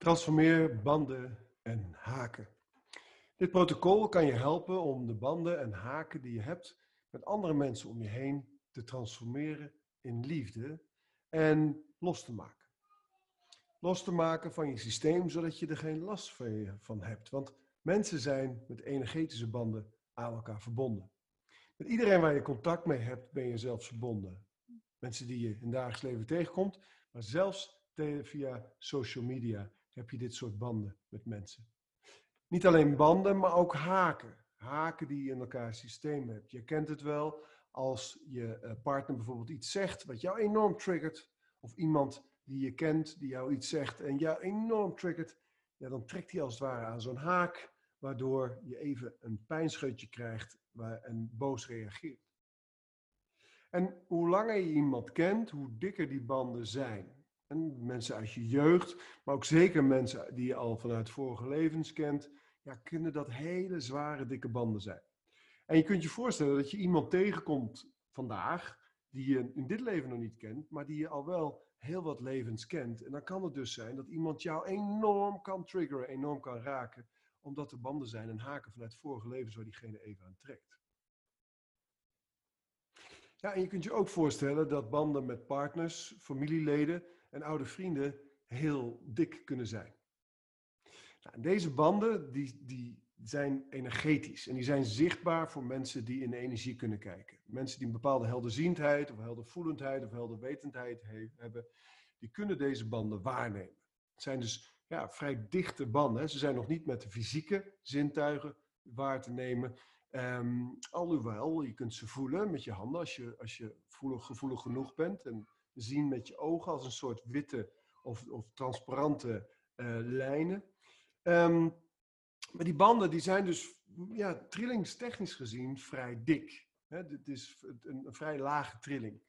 Transformeer banden en haken. Dit protocol kan je helpen om de banden en haken die je hebt met andere mensen om je heen te transformeren in liefde en los te maken. Los te maken van je systeem, zodat je er geen last van hebt. Want mensen zijn met energetische banden aan elkaar verbonden. Met iedereen waar je contact mee hebt, ben je zelfs verbonden. Mensen die je in het dagelijks leven tegenkomt, maar zelfs via social media heb je dit soort banden met mensen. Niet alleen banden, maar ook haken. Haken die je in elkaar systeem hebt. Je kent het wel als je eh, partner bijvoorbeeld iets zegt wat jou enorm triggert. Of iemand die je kent die jou iets zegt en jou enorm triggert. Ja, dan trekt hij als het ware aan zo'n haak, waardoor je even een pijnscheutje krijgt en boos reageert. En hoe langer je iemand kent, hoe dikker die banden zijn. En mensen uit je jeugd, maar ook zeker mensen die je al vanuit vorige levens kent, ja, kunnen dat hele zware, dikke banden zijn. En je kunt je voorstellen dat je iemand tegenkomt vandaag, die je in dit leven nog niet kent, maar die je al wel heel wat levens kent. En dan kan het dus zijn dat iemand jou enorm kan triggeren, enorm kan raken, omdat er banden zijn en haken vanuit vorige levens waar diegene even aan trekt. Ja, en je kunt je ook voorstellen dat banden met partners, familieleden, en oude vrienden heel dik kunnen zijn. Nou, deze banden die, die zijn energetisch en die zijn zichtbaar voor mensen die in energie kunnen kijken. Mensen die een bepaalde helderziendheid of heldervoelendheid of helderwetendheid hebben, die kunnen deze banden waarnemen. Het zijn dus ja, vrij dichte banden. Ze zijn nog niet met de fysieke zintuigen waar te nemen. Um, alhoewel, je kunt ze voelen met je handen als je, als je gevoelig genoeg bent. En zien met je ogen als een soort witte of, of transparante uh, lijnen. Um, maar die banden die zijn dus ja, trillingstechnisch gezien vrij dik. Het is een, vrij lage trilling.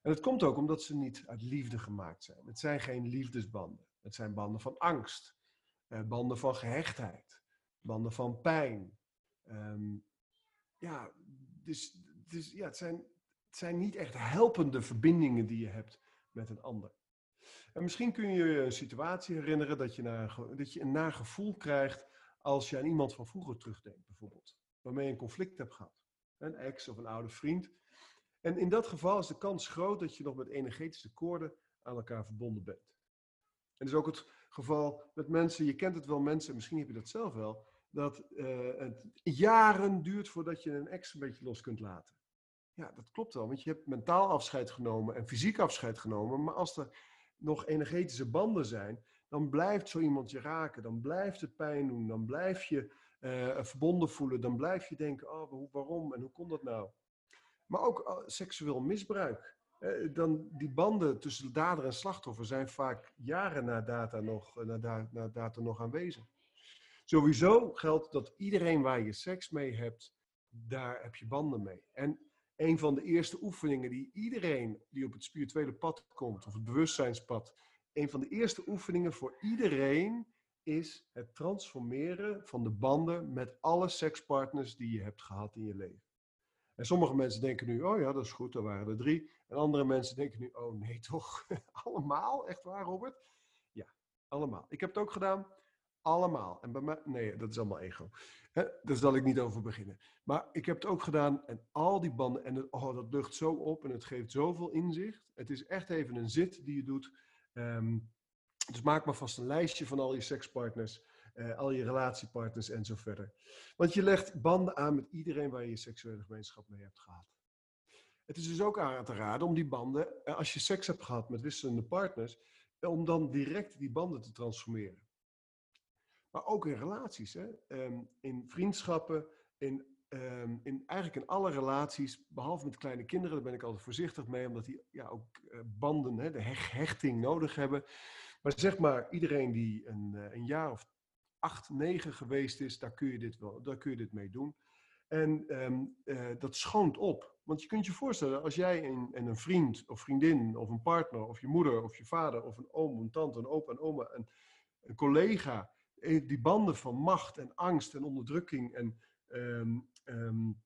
En het komt ook omdat ze niet uit liefde gemaakt zijn. Het zijn geen liefdesbanden. Het zijn banden van angst, uh, banden van gehechtheid, banden van pijn. Um, ja, dus, dus ja, het zijn zijn niet echt helpende verbindingen die je hebt met een ander. En misschien kun je je een situatie herinneren dat je, naar, dat je een nagevoel krijgt als je aan iemand van vroeger terugdenkt, bijvoorbeeld. Waarmee je een conflict hebt gehad. Een ex of een oude vriend. En in dat geval is de kans groot dat je nog met energetische koorden aan elkaar verbonden bent. En is ook het geval met mensen, je kent het wel mensen, misschien heb je dat zelf wel, dat uh, het jaren duurt voordat je een ex een beetje los kunt laten. Ja, dat klopt wel, want je hebt mentaal afscheid genomen en fysiek afscheid genomen. Maar als er nog energetische banden zijn, dan blijft zo iemand je raken. Dan blijft het pijn doen. Dan blijf je uh, verbonden voelen. Dan blijf je denken, oh, waarom en hoe komt dat nou? Maar ook uh, seksueel misbruik. Dan die banden tussen dader en slachtoffer zijn vaak jaren na data nog, da na data nog aanwezig. Sowieso geldt dat iedereen waar je seks mee hebt, daar heb je banden mee. En een van de eerste oefeningen die iedereen die op het spirituele pad komt, of het bewustzijnspad, een van de eerste oefeningen voor iedereen is het transformeren van de banden met alle sekspartners die je hebt gehad in je leven. En sommige mensen denken nu, oh ja, dat is goed, er waren er drie. En andere mensen denken nu, oh nee toch, allemaal? Echt waar, Robert? Ja, allemaal. Ik heb het ook gedaan. Allemaal. En bij mij, nee, dat is allemaal ego. Hè? Daar zal ik niet over beginnen. Maar ik heb het ook gedaan en al die banden, en oh, dat lucht zo op en het geeft zoveel inzicht. Het is echt even een zit die je doet. Um, dus maak maar vast een lijstje van al je sekspartners, uh, al je relatiepartners en zo verder. Want je legt banden aan met iedereen waar je seksuele gemeenschap mee hebt gehad. Het is dus ook aan te raden om die banden, eh, als je seks hebt gehad met wisselende partners, om dan direct die banden te transformeren. Maar ook in relaties, hè? Ehm, in vriendschappen, in, ehm, in eigenlijk in alle relaties, behalve met kleine kinderen, daar ben ik altijd voorzichtig mee, omdat die ja, ook uh, banden, hè, de hechting nodig hebben. Maar zeg maar, iedereen die een, uh, een jaar of acht, negen geweest is, daar kun je dit, wel, daar kun je dit mee doen. En um, uh, dat schoont op. Want je kunt je voorstellen, als jij en, en, een vriend of vriendin of een partner of je moeder of je vader of een oom, een tante, een opa, een oma, een, een collega eh, die banden van macht en angst en onderdrukking en um, um,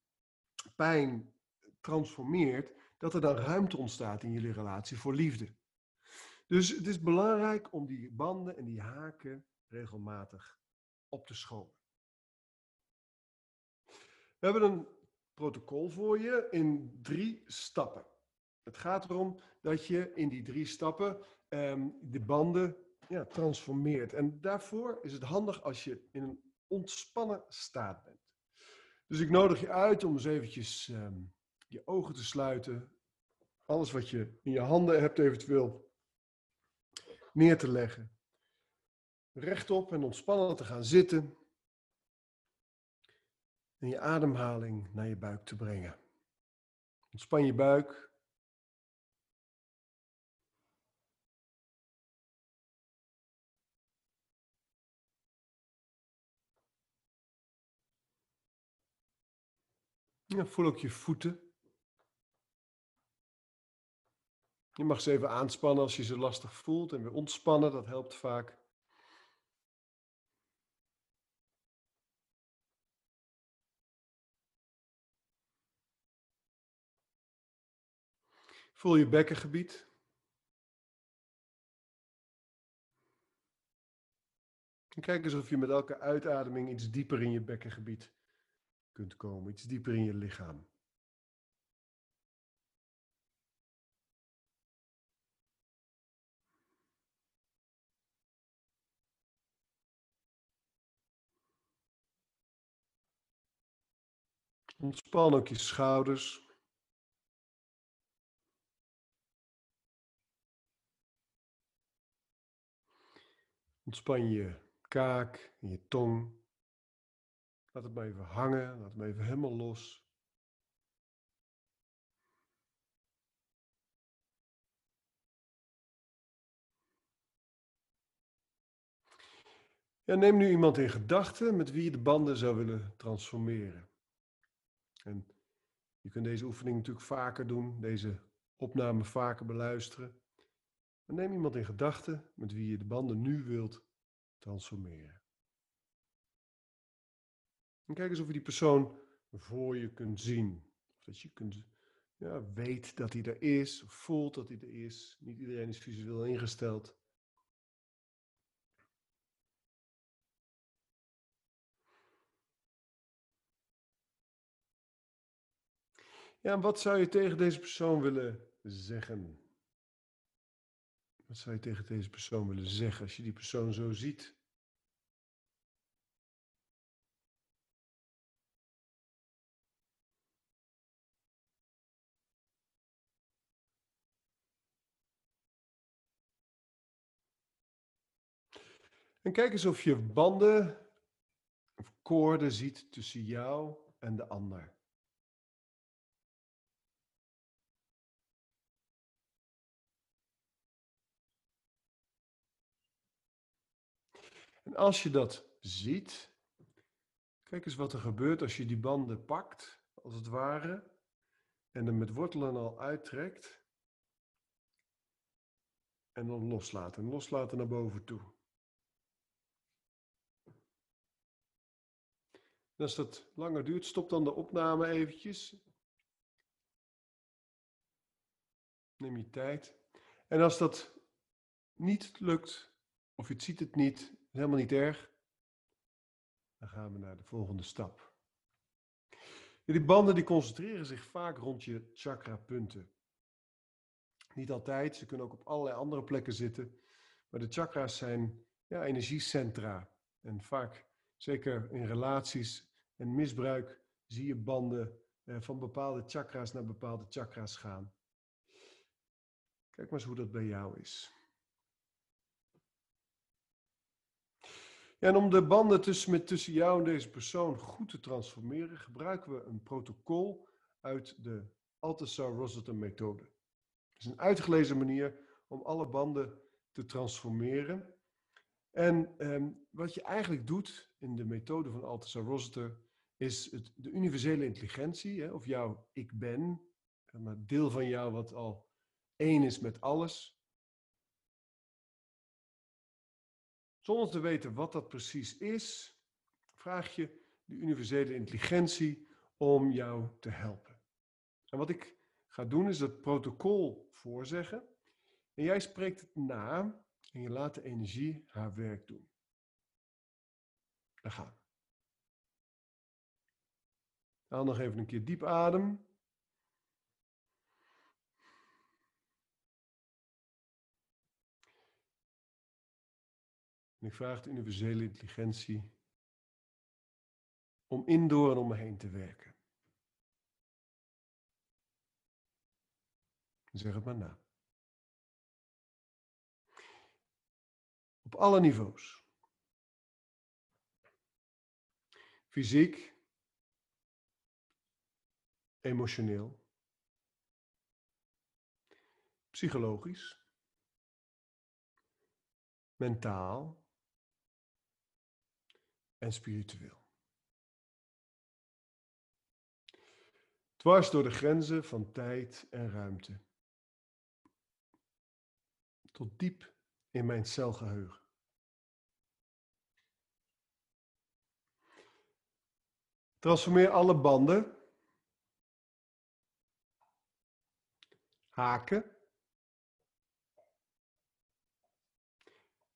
pijn transformeert, dat er dan ruimte ontstaat in jullie relatie voor liefde. Dus het is belangrijk om die banden en die haken regelmatig op te schonen. We hebben een protocol voor je in drie stappen. Het gaat erom dat je in die drie stappen ehm, de banden ja, transformeert. En daarvoor is het handig als je in een ontspannen staat bent. Dus ik nodig je uit om eens eventjes ehm, je ogen te sluiten. Alles wat je in je handen hebt eventueel neer te leggen. Rechtop en ontspannen te gaan zitten. En je ademhaling naar je buik te brengen. Ontspan je buik. Voel ook je voeten. Je mag ze even aanspannen als je ze lastig voelt en weer ontspannen, dat helpt vaak. Voel je bekkengebied. En kijk eens of je met elke uitademing iets dieper in je bekkengebied kunt komen, iets dieper in je lichaam. Ontspan ook je schouders. Ontspan je kaak en je tong. Laat het maar even hangen, laat hem even helemaal los. Ja, neem nu iemand in gedachten met wie je de banden zou willen transformeren. En je kunt deze oefening natuurlijk vaker doen, deze opname vaker beluisteren. Maar neem iemand in gedachten met wie je de banden nu wilt transformeren. En kijk eens of je die persoon voor je kunt zien. Of dat je kunt, ja, weet dat hij er is, voelt dat hij er is. Niet iedereen is visueel ingesteld. Ja, en wat zou je tegen deze persoon willen zeggen? Wat zou je tegen deze persoon willen zeggen als je die persoon zo ziet? En kijk eens of je banden of koorden ziet tussen jou en de ander. En als je dat ziet, kijk eens wat er gebeurt als je die banden pakt, als het ware, en er met wortelen al uittrekt. En dan loslaten. En loslaten naar boven toe. En als dat langer duurt, stop dan de opname eventjes. Neem je tijd. En als dat niet lukt, of je ziet het niet, helemaal niet erg. Dan gaan we naar de volgende stap. Die banden die concentreren zich vaak rond je chakra-punten. Niet altijd, ze kunnen ook op allerlei andere plekken zitten. Maar de chakra's zijn ja, energiecentra. En vaak, zeker in relaties, en misbruik zie je banden eh, van bepaalde chakra's naar bepaalde chakra's gaan. Kijk maar eens hoe dat bij jou is. en om de banden tussen, met, tussen jou en deze persoon goed te transformeren, gebruiken we een protocol uit de Althusser-Rossiter methode. Het is een uitgelezen manier om alle banden te transformeren. En ehm, wat je eigenlijk doet in de methode van Althusser-Rossiter is het, de universele intelligentie, hè, of jouw ik ben, een deel van jou wat al één is met alles. Zonder te weten wat dat precies is, vraag je de universele intelligentie om jou te helpen. En wat ik ga doen is het protocol voorzeggen. En jij spreekt het na en je laat de energie haar werk doen. Daar gaan we. Haal nog even een keer diep adem. En ik vraag de universele intelligentie om in, door en om me heen te werken. Zeg het maar na. Op alle niveaus. Fysiek, emotioneel, psychologisch, mentaal en spiritueel. Dwars door de grenzen van tijd en ruimte. Tot diep in mijn celgeheugen. Transformeer alle banden, haken,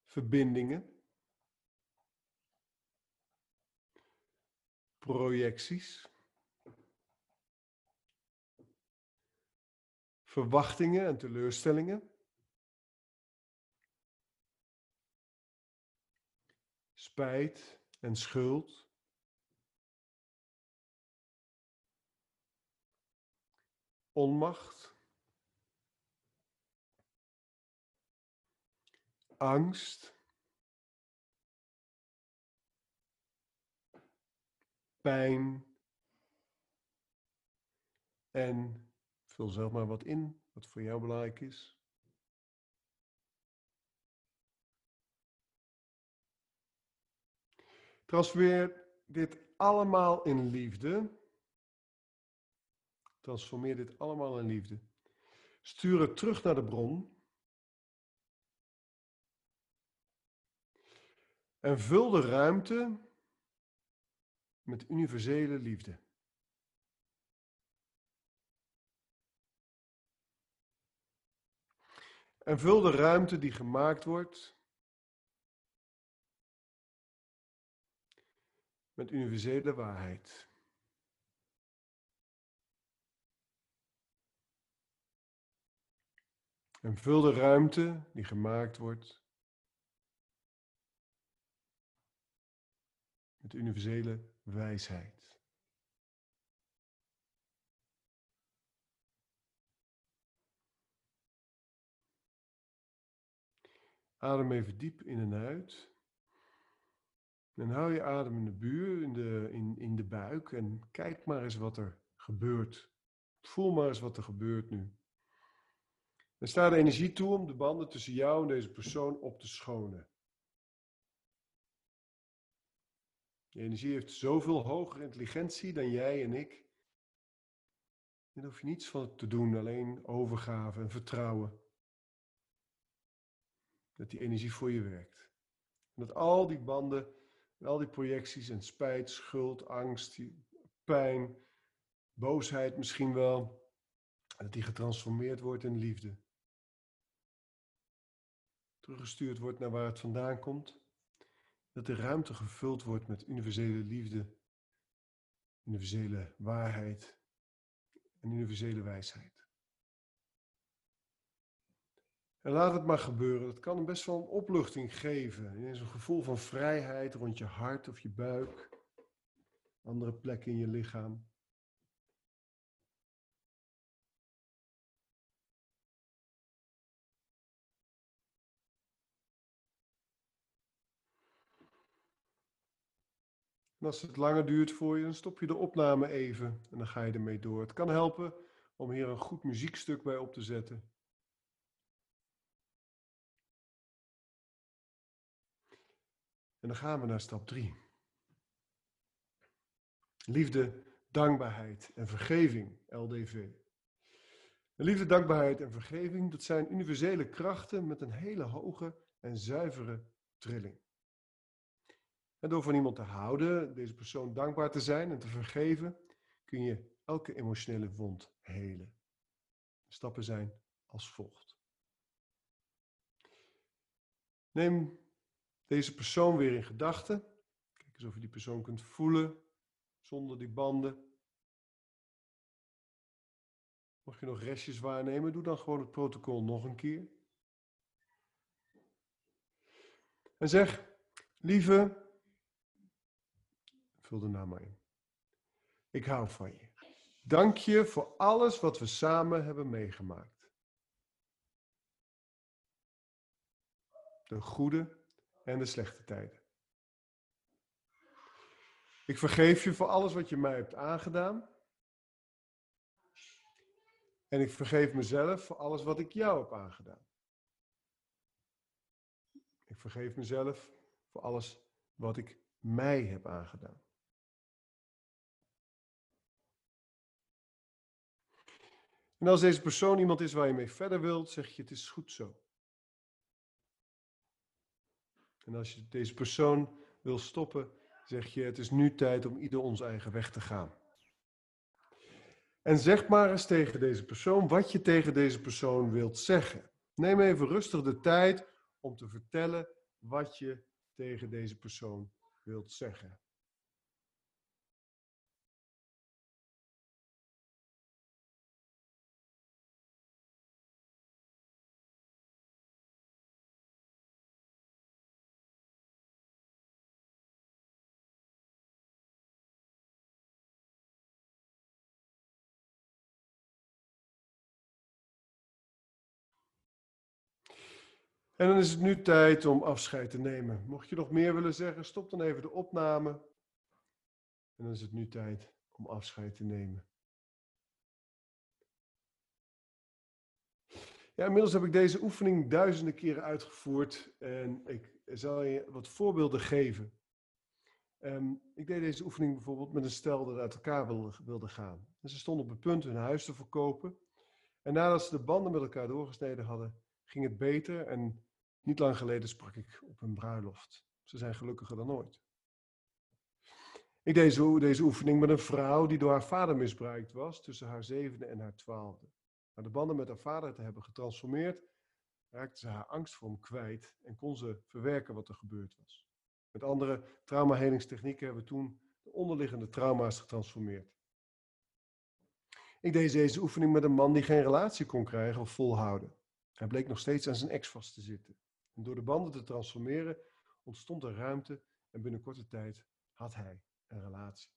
verbindingen, projecties, verwachtingen en teleurstellingen. Spijt en schuld. Onmacht. Angst. Pijn. En Vul zelf maar wat in, wat voor jou belangrijk is. Transformeer dit allemaal in liefde. Transformeer dit allemaal in liefde. Stuur het terug naar de bron. En vul de ruimte met universele liefde. En vul de ruimte die gemaakt wordt met universele waarheid. En vul de ruimte die gemaakt wordt met universele wijsheid. Adem even diep in en uit. En hou je adem in de buur, in de, in, in de buik en kijk maar eens wat er gebeurt. Voel maar eens wat er gebeurt nu. Er staat energie toe om de banden tussen jou en deze persoon op te schonen. De energie heeft zoveel hogere intelligentie dan jij en ik. Daar hoef je niets van te doen, alleen overgave en vertrouwen. Dat die energie voor je werkt. En dat al die banden, al die projecties en spijt, schuld, angst, pijn, boosheid misschien wel, dat die getransformeerd wordt in liefde. Teruggestuurd wordt naar waar het vandaan komt. Dat de ruimte gevuld wordt met universele liefde, universele waarheid en universele wijsheid. En laat het maar gebeuren. Dat kan best wel een opluchting geven. Een gevoel van vrijheid rond je hart of je buik. Andere plekken in je lichaam. Als het langer duurt voor je, dan stop je de opname even en dan ga je ermee door. Het kan helpen om hier een goed muziekstuk bij op te zetten. En dan gaan we naar stap 3. Liefde, dankbaarheid en vergeving, LDV. liefde, dankbaarheid en vergeving, dat zijn universele krachten met een hele hoge en zuivere trilling. En door van iemand te houden, deze persoon dankbaar te zijn en te vergeven, kun je elke emotionele wond helen. Stappen zijn als volgt. Neem deze persoon weer in gedachten. Kijk eens of je die persoon kunt voelen zonder die banden. Mocht je nog restjes waarnemen, doe dan gewoon het protocol nog een keer. En zeg, lieve, vul de naam maar in. Ik hou van je. Dank je voor alles wat we samen hebben meegemaakt. De goede en de slechte tijden. Ik vergeef je voor alles wat je mij hebt aangedaan. En ik vergeef mezelf voor alles wat ik jou heb aangedaan. Ik vergeef mezelf voor alles wat ik mij heb aangedaan. En als deze persoon iemand is waar je mee verder wilt, zeg je het is goed zo. En als je deze persoon wil stoppen, zeg je het is nu tijd om ieder ons eigen weg te gaan. En zeg maar eens tegen deze persoon wat je tegen deze persoon wilt zeggen. Neem even rustig de tijd om te vertellen wat je tegen deze persoon wilt zeggen. En dan is het nu tijd om afscheid te nemen. Mocht je nog meer willen zeggen, stop dan even de opname. En dan is het nu tijd om afscheid te nemen. Ja, inmiddels heb ik deze oefening duizenden keren uitgevoerd en ik zal je wat voorbeelden geven. Ehm, ik deed deze oefening bijvoorbeeld met een stel dat uit elkaar wilde, wilde gaan. En ze stonden op het punt hun huis te verkopen. En nadat ze de banden met elkaar doorgesneden hadden, ging het beter en niet lang geleden sprak ik op een bruiloft. Ze zijn gelukkiger dan ooit. Ik deed deze oefening met een vrouw die door haar vader misbruikt was tussen haar zevende en haar twaalfde. Na de banden met haar vader te hebben getransformeerd, raakte ze haar angst voor hem kwijt en kon ze verwerken wat er gebeurd was. Met andere traumahelingstechnieken hebben we toen de onderliggende trauma's getransformeerd. Ik deed deze oefening met een man die geen relatie kon krijgen of volhouden. Hij bleek nog steeds aan zijn ex vast te zitten. En door de banden te transformeren ontstond er ruimte en binnen korte tijd had hij een relatie.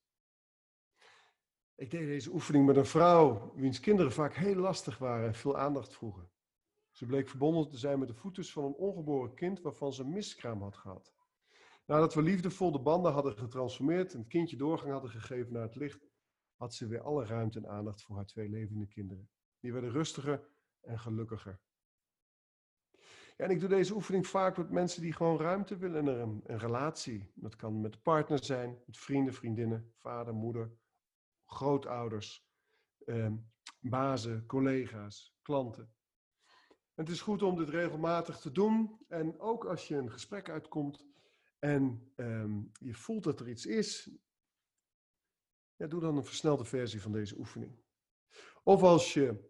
Ik deed deze oefening met een vrouw wiens kinderen vaak heel lastig waren en veel aandacht vroegen. Ze bleek verbonden te zijn met de voetes van een ongeboren kind waarvan ze miskraam had gehad. Nadat we liefdevol de banden hadden getransformeerd en het kindje doorgang hadden gegeven naar het licht, had ze weer alle ruimte en aandacht voor haar twee levende kinderen. Die werden rustiger en gelukkiger en ik doe deze oefening vaak met mensen die gewoon ruimte willen in een, een relatie. Dat kan met partner zijn, met vrienden, vriendinnen, vader, moeder, grootouders, eh, bazen, collega's, klanten. En het is goed om dit regelmatig te doen. En ook als je een gesprek uitkomt en ehm, je voelt dat er iets is, doe dan een versnelde versie van deze oefening. Of als je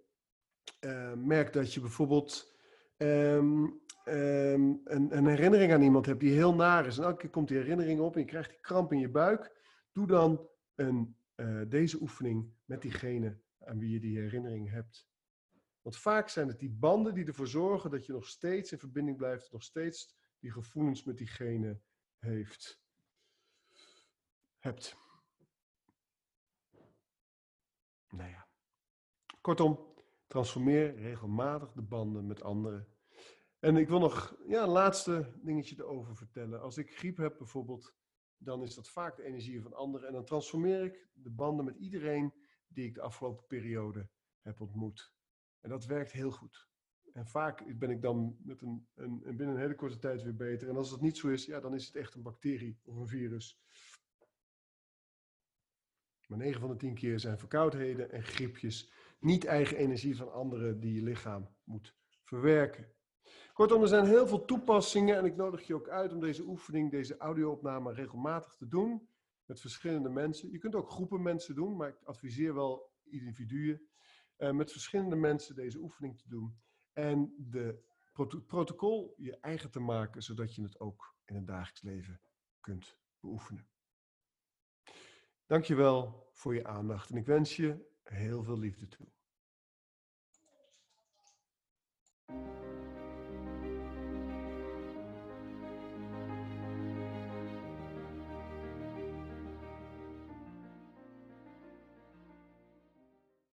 uh, merkt dat je bijvoorbeeld um, een, een, herinnering aan iemand hebt die heel naar is. En elke keer komt die herinnering op en je krijgt die kramp in je buik. Doe dan een, uh, deze oefening met diegene aan wie je die herinnering hebt. Want vaak zijn het die banden die ervoor zorgen dat je nog steeds in verbinding blijft, nog steeds die gevoelens met diegene heeft. Hebt. Nou ja. Kortom, transformeer regelmatig de banden met anderen en ik wil nog ja, een laatste dingetje erover vertellen. Als ik griep heb bijvoorbeeld, dan is dat vaak de energie van anderen. En dan transformeer ik de banden met iedereen die ik de afgelopen periode heb ontmoet. En dat werkt heel goed. En vaak ben ik dan met een, een, binnen een hele korte tijd weer beter. En als dat niet zo is, ja, dan is het echt een bacterie of een virus. Maar 9 van de 10 keer zijn verkoudheden en griepjes niet eigen energie van anderen die je lichaam moet verwerken. Kortom, er zijn heel veel toepassingen en ik nodig je ook uit om deze oefening, deze audio-opname regelmatig te doen met verschillende mensen. Je kunt ook groepen mensen doen, maar ik adviseer wel individuen uh, met verschillende mensen deze oefening te doen. En de protocol je eigen te maken, zodat je het ook in het dagelijks leven kunt beoefenen. Dankjewel voor je aandacht en ik wens je heel veel liefde toe.